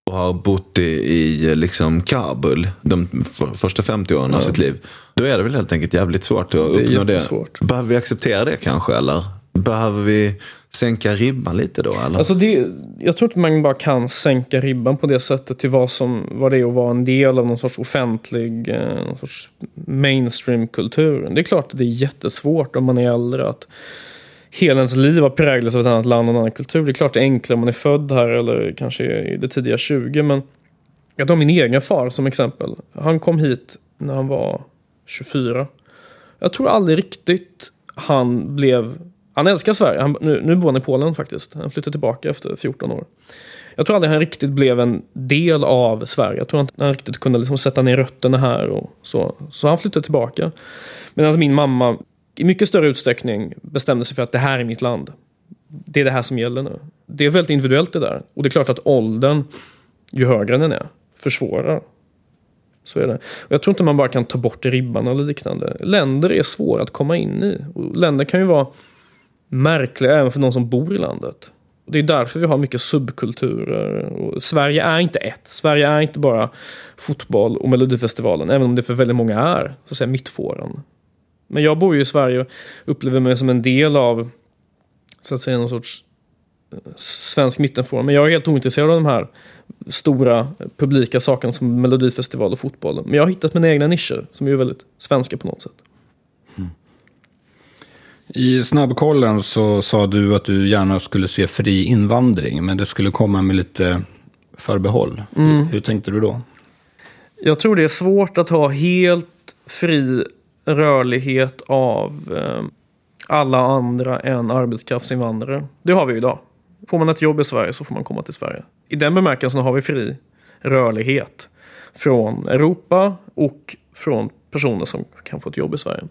och har bott i, i liksom Kabul de f- första 50 åren av sitt liv. Då är det väl helt enkelt jävligt svårt att är uppnå det. Behöver vi acceptera det kanske? Eller behöver vi sänka ribban lite då? Eller? Alltså det, jag tror inte man bara kan sänka ribban på det sättet till vad, som, vad det är att vara en del av någon sorts offentlig eh, någon sorts mainstream-kultur. Det är klart att det är jättesvårt om man är äldre att hela ens liv har präglats av ett annat land och en annan kultur. Det är klart det är enklare om man är född här eller kanske i det tidiga 20 men jag tar min egen far som exempel. Han kom hit när han var 24. Jag tror aldrig riktigt han blev... Han älskar Sverige. Han, nu, nu bor han i Polen faktiskt. Han flyttade tillbaka efter 14 år. Jag tror aldrig han riktigt blev en del av Sverige. Jag tror inte han riktigt kunde liksom sätta ner rötterna här och så. Så han flyttade tillbaka. Medan min mamma i mycket större utsträckning bestämde sig för att det här är mitt land. Det är det här som gäller nu. Det är väldigt individuellt det där. Och det är klart att åldern, ju högre den är, försvårar. Så är det. Och jag tror inte man bara kan ta bort ribban eller liknande. Länder är svåra att komma in i. Och länder kan ju vara märkliga även för någon som bor i landet. Det är därför vi har mycket subkulturer. Och Sverige är inte ett. Sverige är inte bara fotboll och Melodifestivalen. Även om det för väldigt många är så att säga, mittfåran. Men jag bor ju i Sverige och upplever mig som en del av så att säga någon sorts eh, svensk mittenfåra. Men jag är helt ointresserad av de här stora publika sakerna som Melodifestival och fotboll. Men jag har hittat mina egna nischer som är väldigt svenska på något sätt. I snabbkollen så sa du att du gärna skulle se fri invandring, men det skulle komma med lite förbehåll. Hur, hur tänkte du då? Jag tror det är svårt att ha helt fri rörlighet av eh, alla andra än arbetskraftsinvandrare. Det har vi idag. Får man ett jobb i Sverige så får man komma till Sverige. I den bemärkelsen har vi fri rörlighet från Europa och från personer som kan få ett jobb i Sverige.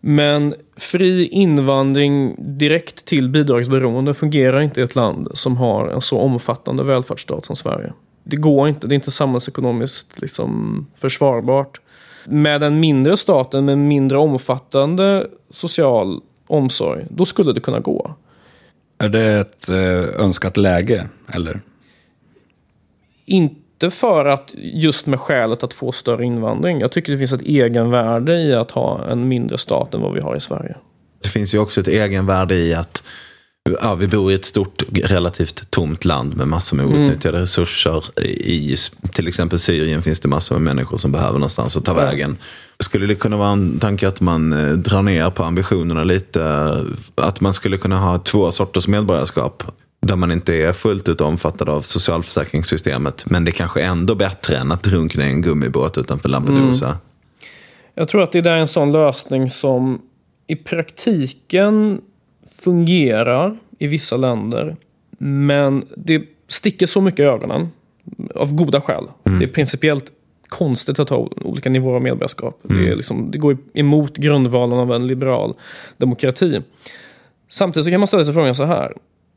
Men fri invandring direkt till bidragsberoende fungerar inte i ett land som har en så omfattande välfärdsstat som Sverige. Det går inte, det är inte samhällsekonomiskt liksom försvarbart. Med en mindre stat, med en mindre omfattande social omsorg, då skulle det kunna gå. Är det ett eh, önskat läge, eller? Inte för att just med skälet att få större invandring. Jag tycker det finns ett egenvärde i att ha en mindre stat än vad vi har i Sverige. Det finns ju också ett egenvärde i att ja, vi bor i ett stort, relativt tomt land med massor med outnyttjade resurser. I till exempel Syrien finns det massor med människor som behöver någonstans att ta vägen. Skulle det kunna vara en tanke att man eh, drar ner på ambitionerna lite? Att man skulle kunna ha två sorters medborgarskap? Där man inte är fullt ut omfattad av socialförsäkringssystemet. Men det är kanske ändå bättre än att drunkna i en gummibåt utanför Lampedusa. Jag tror att det där är en sån lösning som i praktiken fungerar i vissa länder. Men det sticker så mycket i ögonen. Av goda skäl. Det är principiellt konstigt att ha olika nivåer av medborgarskap. Det, är liksom, det går emot grundvalen av en liberal demokrati. Samtidigt så kan man ställa sig frågan så här.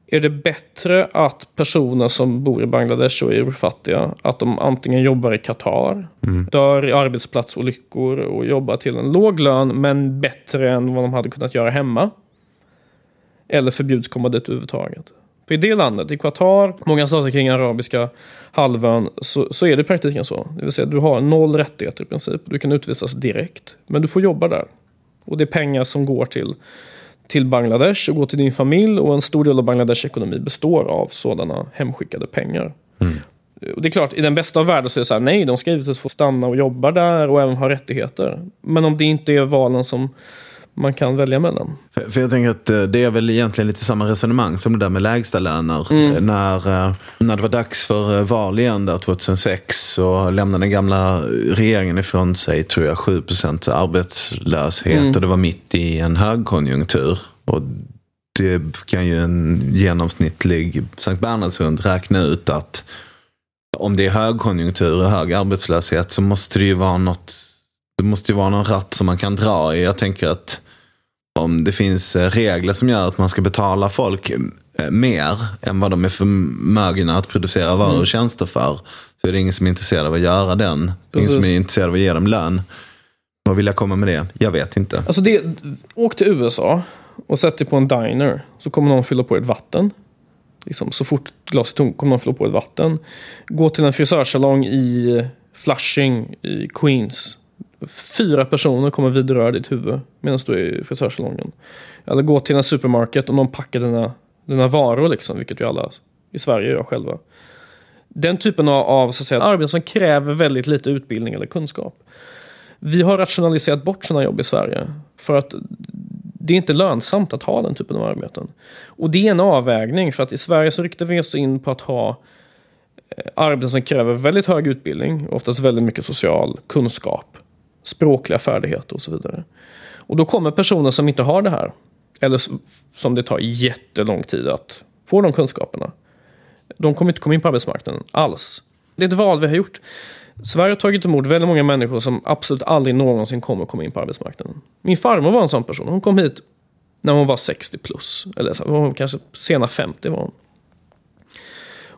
Är det bättre att personer som bor i Bangladesh och är urfattiga, att de antingen jobbar i Qatar, dör i arbetsplatsolyckor och jobbar till en låg lön, men bättre än vad de hade kunnat göra hemma? Eller förbjuds komma dit överhuvudtaget? För i det landet, i Qatar, många stater kring arabiska halvön, så, så är det i praktiken så. Det vill säga, du har noll rättigheter i princip. Du kan utvisas direkt. Men du får jobba där. Och det är pengar som går till, till Bangladesh och går till din familj. Och en stor del av Bangladesh ekonomi består av sådana hemskickade pengar. Och det är klart, i den bästa av världar så är det så här, nej, de ska givetvis få stanna och jobba där och även ha rättigheter. Men om det inte är valen som man kan välja mellan. För, för jag tänker att eh, det är väl egentligen lite samma resonemang som det där med lägstalöner. Mm. När, eh, när det var dags för eh, val igen där 2006 så lämnade den gamla regeringen ifrån sig, tror jag, 7 arbetslöshet. Mm. Och det var mitt i en högkonjunktur. Och det kan ju en genomsnittlig Sankt Bernhardshund räkna ut att om det är högkonjunktur och hög arbetslöshet så måste det ju vara något det måste ju vara någon ratt som man kan dra i. Jag tänker att om det finns eh, regler som gör att man ska betala folk eh, mer än vad de är förmögna att producera varor och tjänster för. Så är det ingen som är intresserad av att göra den. Ingen Precis. som är intresserad av att ge dem lön. Vad vill jag komma med det? Jag vet inte. Alltså det, åk till USA och sätt dig på en diner. Så kommer någon fylla på ett vatten. Liksom, så fort glaset är tomt kommer någon fylla på ett vatten. Gå till en frisörsalong i Flushing i Queens. Fyra personer kommer vidröra ditt huvud medan du är i frisörsalongen. Eller gå till en supermarket och någon packar dina, dina varor, liksom, vilket ju alla i Sverige gör själva. Den typen av, av så att säga, arbeten som kräver väldigt lite utbildning eller kunskap. Vi har rationaliserat bort sådana jobb i Sverige. För att det är inte lönsamt att ha den typen av arbeten. Och det är en avvägning. För att i Sverige så riktar vi oss in på att ha eh, arbeten som kräver väldigt hög utbildning. Oftast väldigt mycket social kunskap. Språkliga färdigheter och så vidare. Och då kommer personer som inte har det här. Eller som det tar jättelång tid att få de kunskaperna. De kommer inte komma in på arbetsmarknaden alls. Det är ett val vi har gjort. Sverige har tagit emot väldigt många människor som absolut aldrig någonsin kommer komma in på arbetsmarknaden. Min farmor var en sån person. Hon kom hit när hon var 60 plus. Eller så, kanske sena 50 var hon.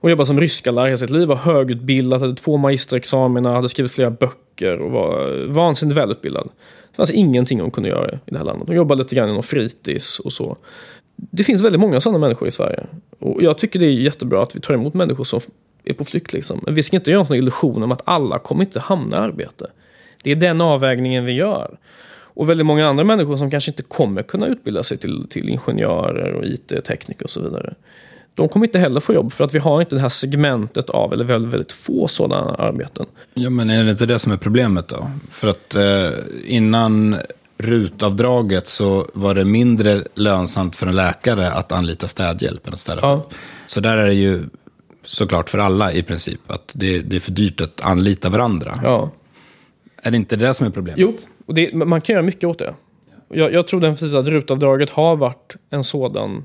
Hon jobbade som ryska lärare hela sitt liv, var högutbildad, hade två magisterexamina, hade skrivit flera böcker och var vansinnigt välutbildad. Det fanns ingenting hon kunde göra i det här landet. Hon jobbade lite grann inom fritids och så. Det finns väldigt många sådana människor i Sverige. Och jag tycker det är jättebra att vi tar emot människor som är på flykt. Liksom. Men vi ska inte göra en illusion om att alla kommer inte hamna i arbete. Det är den avvägningen vi gör. Och väldigt många andra människor som kanske inte kommer kunna utbilda sig till, till ingenjörer och IT-tekniker och så vidare. De kommer inte heller få jobb för att vi har inte det här segmentet av, eller väldigt, väldigt få sådana arbeten. Ja, men är det inte det som är problemet då? För att eh, innan rutavdraget så var det mindre lönsamt för en läkare att anlita städhjälp än att städa Ja. Så där är det ju såklart för alla i princip, att det, det är för dyrt att anlita varandra. Ja. Är det inte det som är problemet? Jo, och det, man kan göra mycket åt det. Jag, jag tror definitivt att rutavdraget har varit en sådan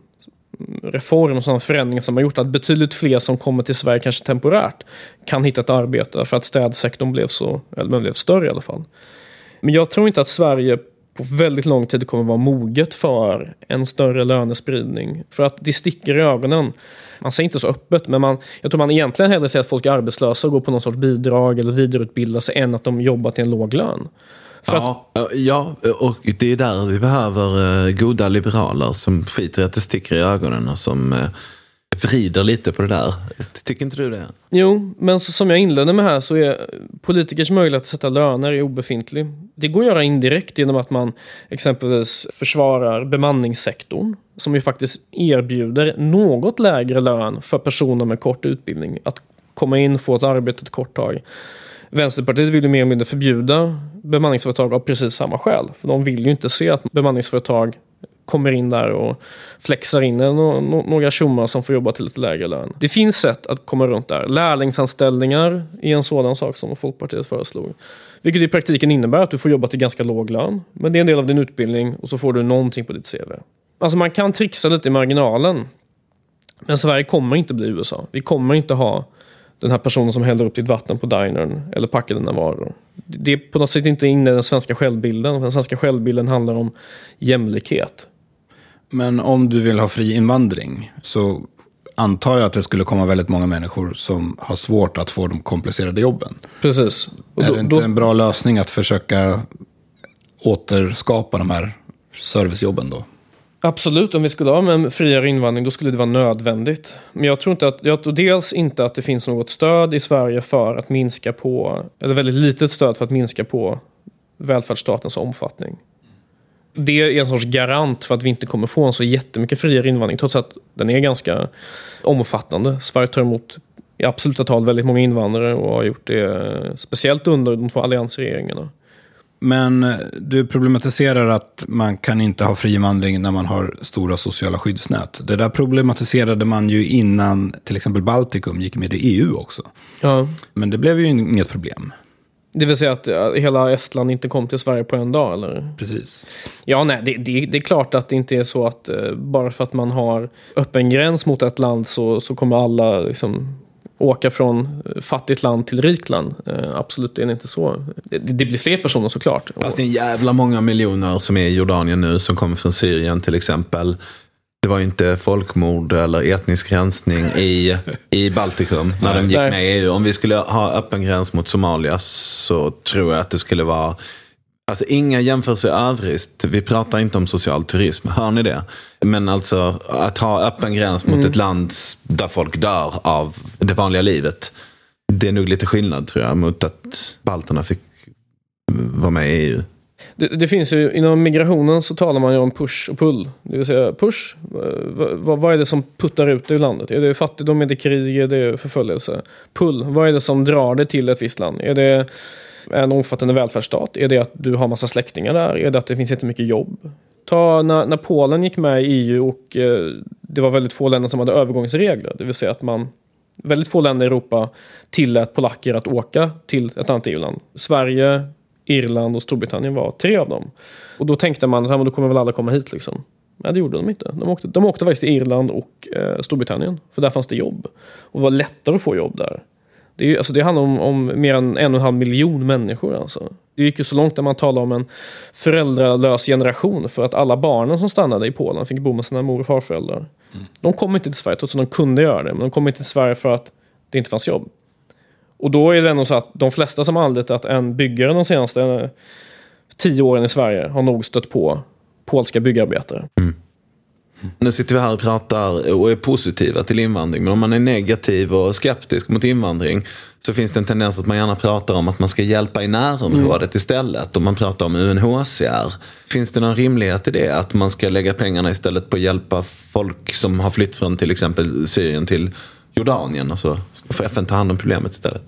reform och sådana förändringar som har gjort att betydligt fler som kommer till Sverige, kanske temporärt, kan hitta ett arbete för att städsektorn blev så, eller blev större i alla fall. Men jag tror inte att Sverige på väldigt lång tid kommer vara moget för en större lönespridning. För att det sticker i ögonen. Man säger inte så öppet, men man, jag tror man egentligen hellre ser att folk är arbetslösa och går på någon sorts bidrag eller vidareutbildar sig än att de jobbar till en låg lön. Ja, ja, och det är där vi behöver eh, goda liberaler som skiter i att det sticker i ögonen och som eh, vrider lite på det där. Tycker inte du det? Jo, men så, som jag inledde med här så är politikers möjlighet att sätta löner är obefintlig. Det går att göra indirekt genom att man exempelvis försvarar bemanningssektorn som ju faktiskt erbjuder något lägre lön för personer med kort utbildning att komma in, få ett arbete ett kort tag. Vänsterpartiet vill ju mer eller mindre förbjuda bemanningsföretag av precis samma skäl. För de vill ju inte se att bemanningsföretag kommer in där och flexar in några tjommar som får jobba till lite lägre lön. Det finns sätt att komma runt där. Lärlingsanställningar är en sådan sak som Folkpartiet föreslog. Vilket i praktiken innebär att du får jobba till ganska låg lön. Men det är en del av din utbildning och så får du någonting på ditt CV. Alltså man kan trixa lite i marginalen. Men Sverige kommer inte bli USA. Vi kommer inte ha den här personen som häller upp ditt vatten på dinern eller packar dina varor. Det är på något sätt inte inne i den svenska självbilden. Den svenska självbilden handlar om jämlikhet. Men om du vill ha fri invandring så antar jag att det skulle komma väldigt många människor som har svårt att få de komplicerade jobben. Precis. Och är då- det inte då- en bra lösning att försöka återskapa de här servicejobben då? Absolut, om vi skulle ha en friare invandring då skulle det vara nödvändigt. Men jag tror, inte att, jag tror dels inte att det finns något stöd i Sverige för att minska på, eller väldigt litet stöd för att minska på välfärdsstatens omfattning. Det är en sorts garant för att vi inte kommer få en så jättemycket friare invandring, trots att den är ganska omfattande. Sverige tar emot i absoluta tal väldigt många invandrare och har gjort det eh, speciellt under de två alliansregeringarna. Men eh, du problematiserar att man kan inte ha fri invandring när man har stora sociala skyddsnät. Det där problematiserade man ju innan till exempel Baltikum gick med i EU också. Ja. Men det blev ju inget problem. Det vill säga att eh, hela Estland inte kom till Sverige på en dag, eller? Precis. Ja, nej, det, det, det är klart att det inte är så att eh, bara för att man har öppen gräns mot ett land så, så kommer alla liksom, åka från eh, fattigt land till rikt land. Eh, absolut, det är inte så. Det, det blir fler personer såklart. Fast det är jävla många miljoner som är i Jordanien nu som kommer från Syrien till exempel. Det var ju inte folkmord eller etnisk rensning i, i Baltikum när de gick med i EU. Om vi skulle ha öppen gräns mot Somalia så tror jag att det skulle vara Alltså inga jämförelser i övrigt. Vi pratar inte om social turism. Hör ni det? Men alltså att ha öppen gräns mot ett land där folk dör av det vanliga livet. Det är nog lite skillnad tror jag mot att balterna fick vara med i EU. Det, det finns ju, inom migrationen så talar man ju om push och pull. Det vill säga push, vad, vad, är det som puttar ut dig ur landet? Är det fattigdom, är det krig, är det förföljelse? Pull, vad är det som drar dig till ett visst land? Är det en omfattande välfärdsstat? Är det att du har massa släktingar där? Är det att det finns jättemycket jobb? Ta när, när Polen gick med i EU och eh, det var väldigt få länder som hade övergångsregler. Det vill säga att man väldigt få länder i Europa tillät polacker att åka till ett annat EU-land. Sverige, Irland och Storbritannien var tre av dem. Och då tänkte man att då kommer väl alla komma hit. Liksom. Nej, det gjorde de inte. De åkte, de åkte faktiskt till Irland och eh, Storbritannien. För där fanns det jobb. Och det var lättare att få jobb där. Det, är, alltså, det handlar om, om mer än en och en halv miljon människor. Alltså. Det gick ju så långt när man talade om en föräldralös generation. För att alla barnen som stannade i Polen fick bo med sina mor och farföräldrar. De kom inte till Sverige trots att de kunde göra det. Men de kom inte till Sverige för att det inte fanns jobb. Och då är det ändå så att de flesta som anlitat en byggare de senaste tio åren i Sverige har nog stött på polska byggarbetare. Nu sitter vi här och pratar och är positiva till invandring. Men om man är negativ och skeptisk mot invandring så finns det en tendens att man gärna pratar om att man ska hjälpa i närområdet istället. Om man pratar om UNHCR. Finns det någon rimlighet i det? Att man ska lägga pengarna istället på att hjälpa folk som har flytt från till exempel Syrien till Jordanien. Och så får FN ta hand om problemet istället.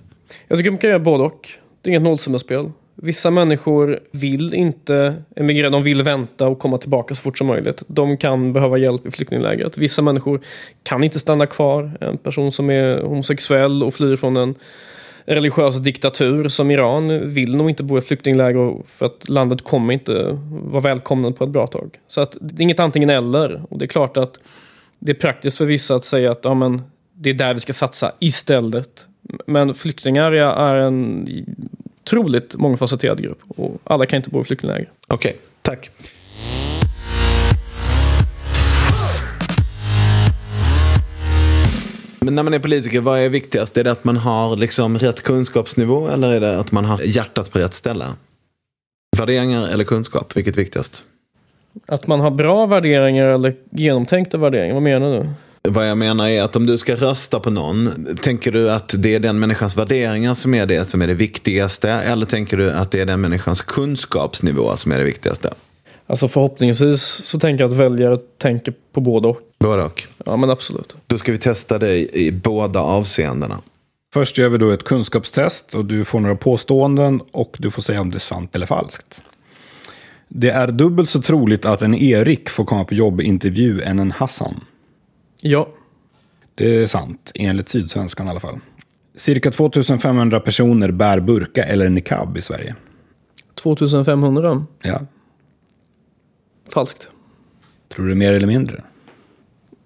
Jag tycker man kan göra både och. Det är inget nollsummespel. Vissa människor vill inte emigrera, de vill vänta och komma tillbaka så fort som möjligt. De kan behöva hjälp i flyktinglägret. Vissa människor kan inte stanna kvar. En person som är homosexuell och flyr från en religiös diktatur som Iran vill nog inte bo i flyktingläger för att landet kommer inte vara välkomnat på ett bra tag. Så att det är inget antingen eller. Och det är klart att det är praktiskt för vissa att säga att ja, men, det är där vi ska satsa istället. Men flyktingar är en otroligt mångfacetterad grupp och alla kan inte bo i flyktingläger. Okej, tack. Men när man är politiker, vad är viktigast? Är det att man har liksom rätt kunskapsnivå eller är det att man har hjärtat på rätt ställe? Värderingar eller kunskap, vilket är viktigast? Att man har bra värderingar eller genomtänkta värderingar, vad menar du? Vad jag menar är att om du ska rösta på någon, tänker du att det är den människans värderingar som är det som är det viktigaste? Eller tänker du att det är den människans kunskapsnivå som är det viktigaste? Alltså förhoppningsvis så tänker jag att väljare tänker på både och. Både och. Ja men absolut. Då ska vi testa dig i båda avseendena. Först gör vi då ett kunskapstest och du får några påståenden och du får säga om det är sant eller falskt. Det är dubbelt så troligt att en Erik får komma på jobbintervju än en Hassan. Ja. Det är sant, enligt Sydsvenskan i alla fall. Cirka 2500 personer bär burka eller niqab i Sverige. 2500. Ja. Falskt. Tror du mer eller mindre?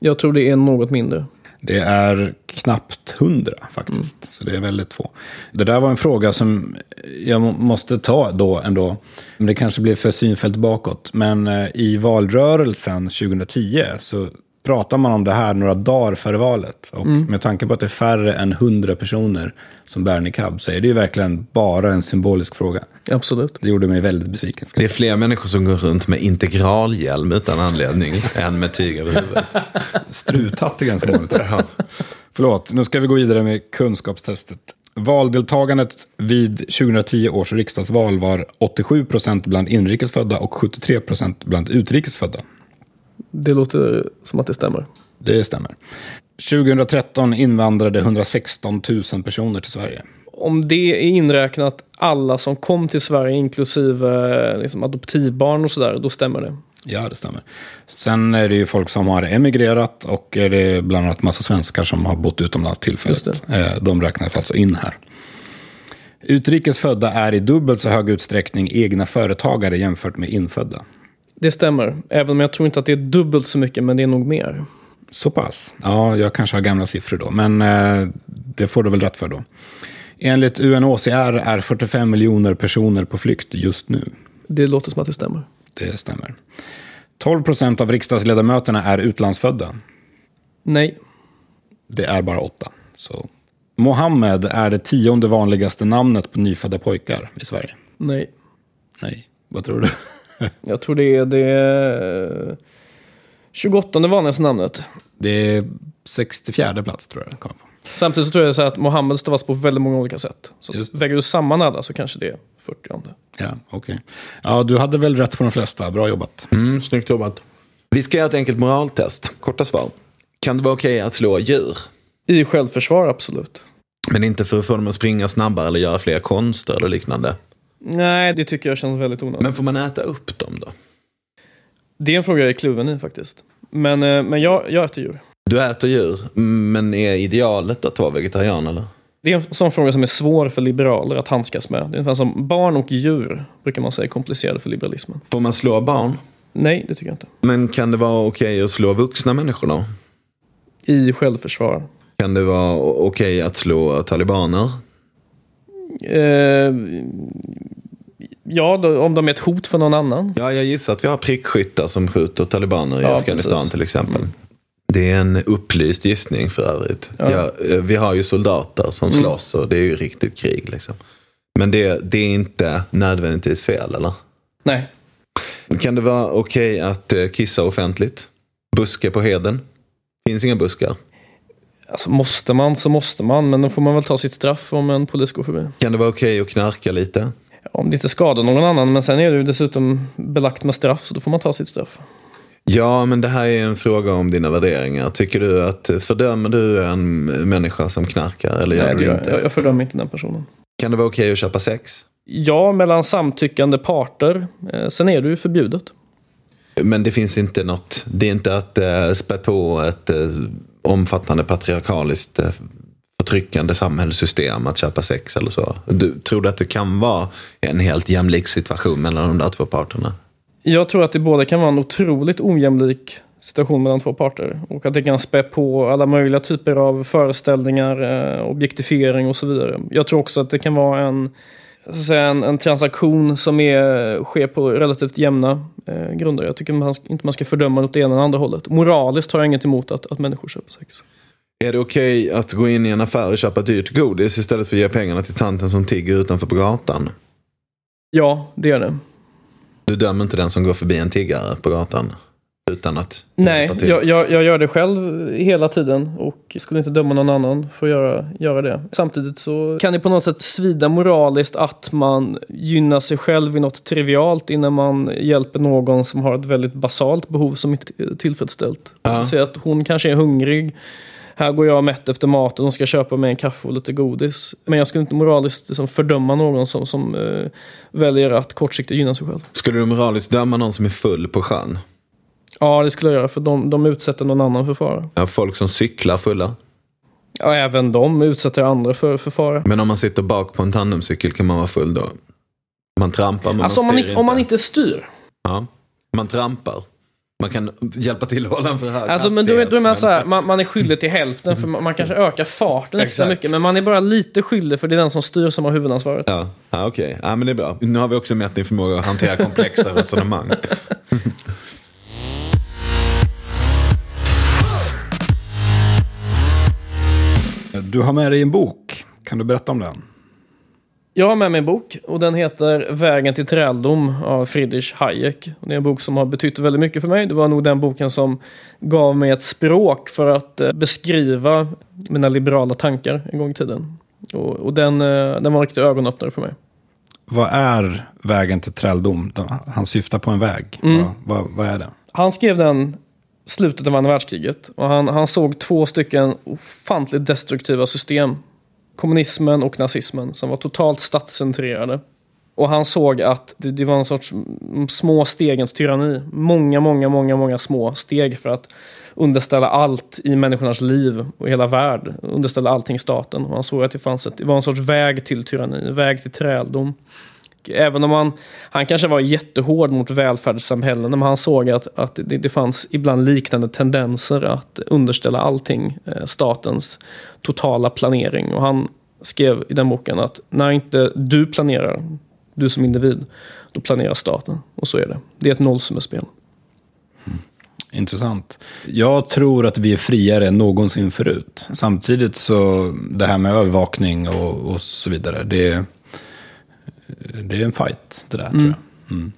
Jag tror det är något mindre. Det är knappt 100 faktiskt. Så det är väldigt få. Det där var en fråga som jag må- måste ta då ändå. Men det kanske blir för synfält bakåt. Men eh, i valrörelsen 2010 så pratar man om det här några dagar före valet. Och med tanke på att det är färre än 100 personer som bär niqab så är det ju verkligen bara en symbolisk fråga. Absolut. Det gjorde mig väldigt besviken. Det är fler människor som går runt med integralhjälm utan anledning än med tyg över huvudet. Struthatt är ganska vanligt. Förlåt, nu ska vi gå vidare med kunskapstestet. Valdeltagandet vid 2010 års riksdagsval var 87 procent bland inrikesfödda och 73 procent bland utrikesfödda. Det låter som att det stämmer. Det stämmer. 2013 invandrade 116 000 personer till Sverige. Om det är inräknat alla som kom till Sverige inklusive liksom, adoptivbarn och sådär, då stämmer det. Ja, det stämmer. Sen är det ju folk som har emigrerat och är det bland annat massa svenskar som har bott utomlands tillfälligt. Eh, De räknas alltså in här. Utrikes födda är i dubbelt så hög utsträckning egna företagare jämfört med infödda. Det stämmer. Även om jag tror inte att det är dubbelt så mycket, men det är nog mer. Så pass? Ja, jag kanske har gamla siffror då, men eh, det får du väl rätt för då. Enligt UNHCR är 45 miljoner personer på flykt just nu. Det låter som att det stämmer. Det stämmer. 12 procent av riksdagsledamöterna är utlandsfödda. Nej. Det är bara åtta. Så. Mohammed är det tionde vanligaste namnet på nyfödda pojkar i Sverige. Nej. Nej, vad tror du? Jag tror det är det 28 vanligaste namnet. Det är 64 plats tror jag det kommer på. Samtidigt så tror jag så att Mohammed stavas på väldigt många olika sätt. Så väger du samman alla så kanske det är 40 Ja, okej. Ja, du hade väl rätt på de flesta. Bra jobbat. Mm, snyggt jobbat. Vi ska göra ett enkelt moraltest. Korta svar. Kan det vara okej att slå djur? I självförsvar, absolut. Men inte för att få dem att springa snabbare eller göra fler konster eller liknande. Nej, det tycker jag känns väldigt onödigt. Men får man äta upp dem då? Det är en fråga jag är kluven i faktiskt. Men, eh, men jag, jag äter djur. Du äter djur, men är idealet att vara vegetarian eller? Det är en sån fråga som är svår för liberaler att handskas med. Det är ungefär som barn och djur, brukar man säga, är komplicerade för liberalismen. Får man slå barn? Nej, det tycker jag inte. Men kan det vara okej att slå vuxna människor då? I självförsvar. Kan det vara okej att slå talibaner? Eh, ja, då, om de är ett hot för någon annan. Ja, jag gissar att vi har prickskyttar som skjuter talibaner i Ja, Afghanistan precis. till exempel. Det är en upplyst gissning för övrigt. Ja. Ja, eh, vi har ju soldater som slåss och det är ju riktigt krig. Liksom. Men det, det är inte nödvändigtvis fel, eller? Nej. Kan det vara okej att eh, kissa offentligt? Buske på heden? Finns inga buskar. Alltså, måste man så måste man, men då får man väl ta sitt straff om en polis går förbi. Kan det vara okej att knarka lite? Om det inte skadar någon annan, men sen är det ju dessutom belagt med straff, så då får man ta sitt straff. Ja, men det här är en fråga om dina värderingar. Tycker du att, fördömer du en människa som knarkar eller gör Nej, det gör, inte? jag, jag fördömer inte den personen. Kan det vara okej att köpa sex? Ja, mellan samtyckande parter. Eh, sen är det ju förbjudet. Men det finns inte något, det är inte att uh, spä på ett eh, omfattande patriarkaliskt eh, förtryckande samhällssystem att köpa sex eller så. Du, tror du att det kan vara en helt jämlik situation mellan de där två parterna? Jag tror att det både kan vara en otroligt ojämlik situation mellan två parter och att det kan spä på alla möjliga typer av föreställningar, eh, objektifiering och så vidare. Jag tror också att det kan vara en, så att säga, en, en transaktion som är, sker på relativt jämna eh, grunder. Jag tycker man, inte man ska fördöma åt det ena eller andra hållet. Moraliskt har jag inget emot att, att människor köper sex. Är det okej att gå in i en affär och köpa dyrt godis istället för att ge pengarna till tanten som tigger utanför på gatan? Ja, det är det. Du dömer inte den som går förbi en tiggare på gatan utan att Nej, jag, jag, jag gör det själv hela tiden och skulle inte döma någon annan för att göra, göra det. Samtidigt så kan det på något sätt svida moraliskt att man gynnar sig själv i något trivialt innan man hjälper någon som har ett väldigt basalt behov som inte är tillfredsställt. Ja. Säg att hon kanske är hungrig. Här går jag mätt efter maten och ska köpa mig en kaffe och lite godis. Men jag skulle inte moraliskt liksom fördöma någon som, som eh, väljer att kortsiktigt gynna sig själv. Skulle du moraliskt döma någon som är full på sjön? Ja, det skulle jag göra för de, de utsätter någon annan för fara. Ja, folk som cyklar fulla? Ja, även de utsätter andra för, för fara. Men om man sitter bak på en tandemcykel kan man vara full då? Man trampar men Alltså om man man, styr inte, om man inte styr. Ja. Man trampar. Man kan hjälpa till att hålla en för hög Alltså, men då, är- då är man, så här, man, man är skyldig till hälften för man, man kanske ökar farten extra mycket. Men man är bara lite skyldig för det är den som styr som har huvudansvaret. Ja, ja okej. Ja, men det är bra. Nu har vi också mätt din förmåga att hantera komplexa resonemang. Du har med dig en bok. Kan du berätta om den? Jag har med mig en bok och den heter Vägen till träldom av Friedrich Hayek. Det är en bok som har betytt väldigt mycket för mig. Det var nog den boken som gav mig ett språk för att eh, beskriva mina liberala tankar en gång i tiden. Och, och den, eh, den var en riktig ögonöppnare för mig. Vad är vägen till träldom? Han syftar på en väg. Mm. Vad, vad, vad är det? Han skrev den slutet av andra världskriget och han, han såg två stycken ofantligt destruktiva system. Kommunismen och nazismen som var totalt statscentrerade. Och han såg att det, det var en sorts små stegens tyranni. Många, många, många, många små steg för att underställa allt i människornas liv och hela värld. Underställa allting staten. Och han såg att det, fanns ett, det var en sorts väg till tyranni, väg till träldom. Även om han, han kanske var jättehård mot välfärdssamhällen, men han såg att, att det, det fanns ibland liknande tendenser att underställa allting eh, statens totala planering. Och han skrev i den boken att när inte du planerar, du som individ, då planerar staten. Och så är det. Det är ett nollsummespel. Mm. intressant. Jag tror att vi är friare än någonsin förut. Samtidigt så, det här med övervakning och, och så vidare, det, det är en fight det där mm. tror jag. Mm.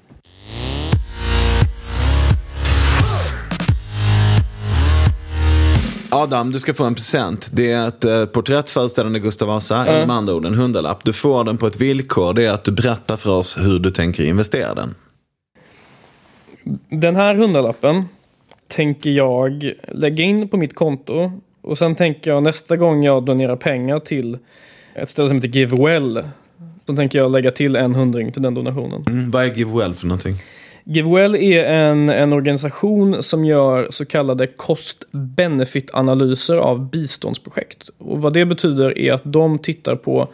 Adam, du ska få en present. Det är ett eh, porträtt föreställande Gustav Vasa, mm. med andra ord en hundralapp. Du får den på ett villkor, det är att du berättar för oss hur du tänker investera den. Den här hundralappen tänker jag lägga in på mitt konto. Och sen tänker jag nästa gång jag donerar pengar till ett ställe som heter GiveWell. Så tänker jag lägga till en hundring till den donationen. Mm, vad är GiveWell för någonting? GiveWell är en, en organisation som gör så kallade cost-benefit-analyser av biståndsprojekt. Och vad det betyder är att de tittar på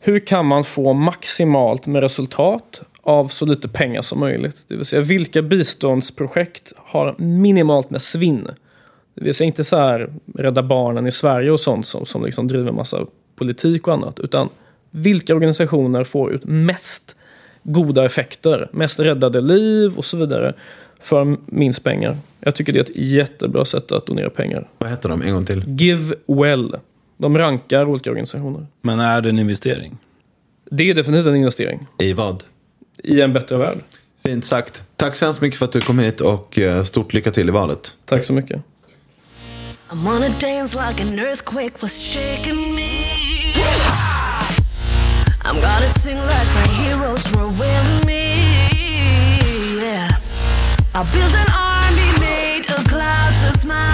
hur kan man få maximalt med resultat av så lite pengar som möjligt. Det vill säga vilka biståndsprojekt har minimalt med svinn. Det vill säga inte så här Rädda Barnen i Sverige och sånt som, som liksom driver massa politik och annat. Utan vilka organisationer får ut mest goda effekter, mest räddade liv och så vidare för minst pengar. Jag tycker det är ett jättebra sätt att donera pengar. Vad heter de en gång till? Give Well. De rankar olika organisationer. Men är det en investering? Det är definitivt en investering. I vad? I en bättre värld. Fint sagt. Tack så hemskt mycket för att du kom hit och eh, stort lycka till i valet. Tack så mycket. I'm gonna sing like my heroes were with me. Yeah. I build an army made of clouds that smile.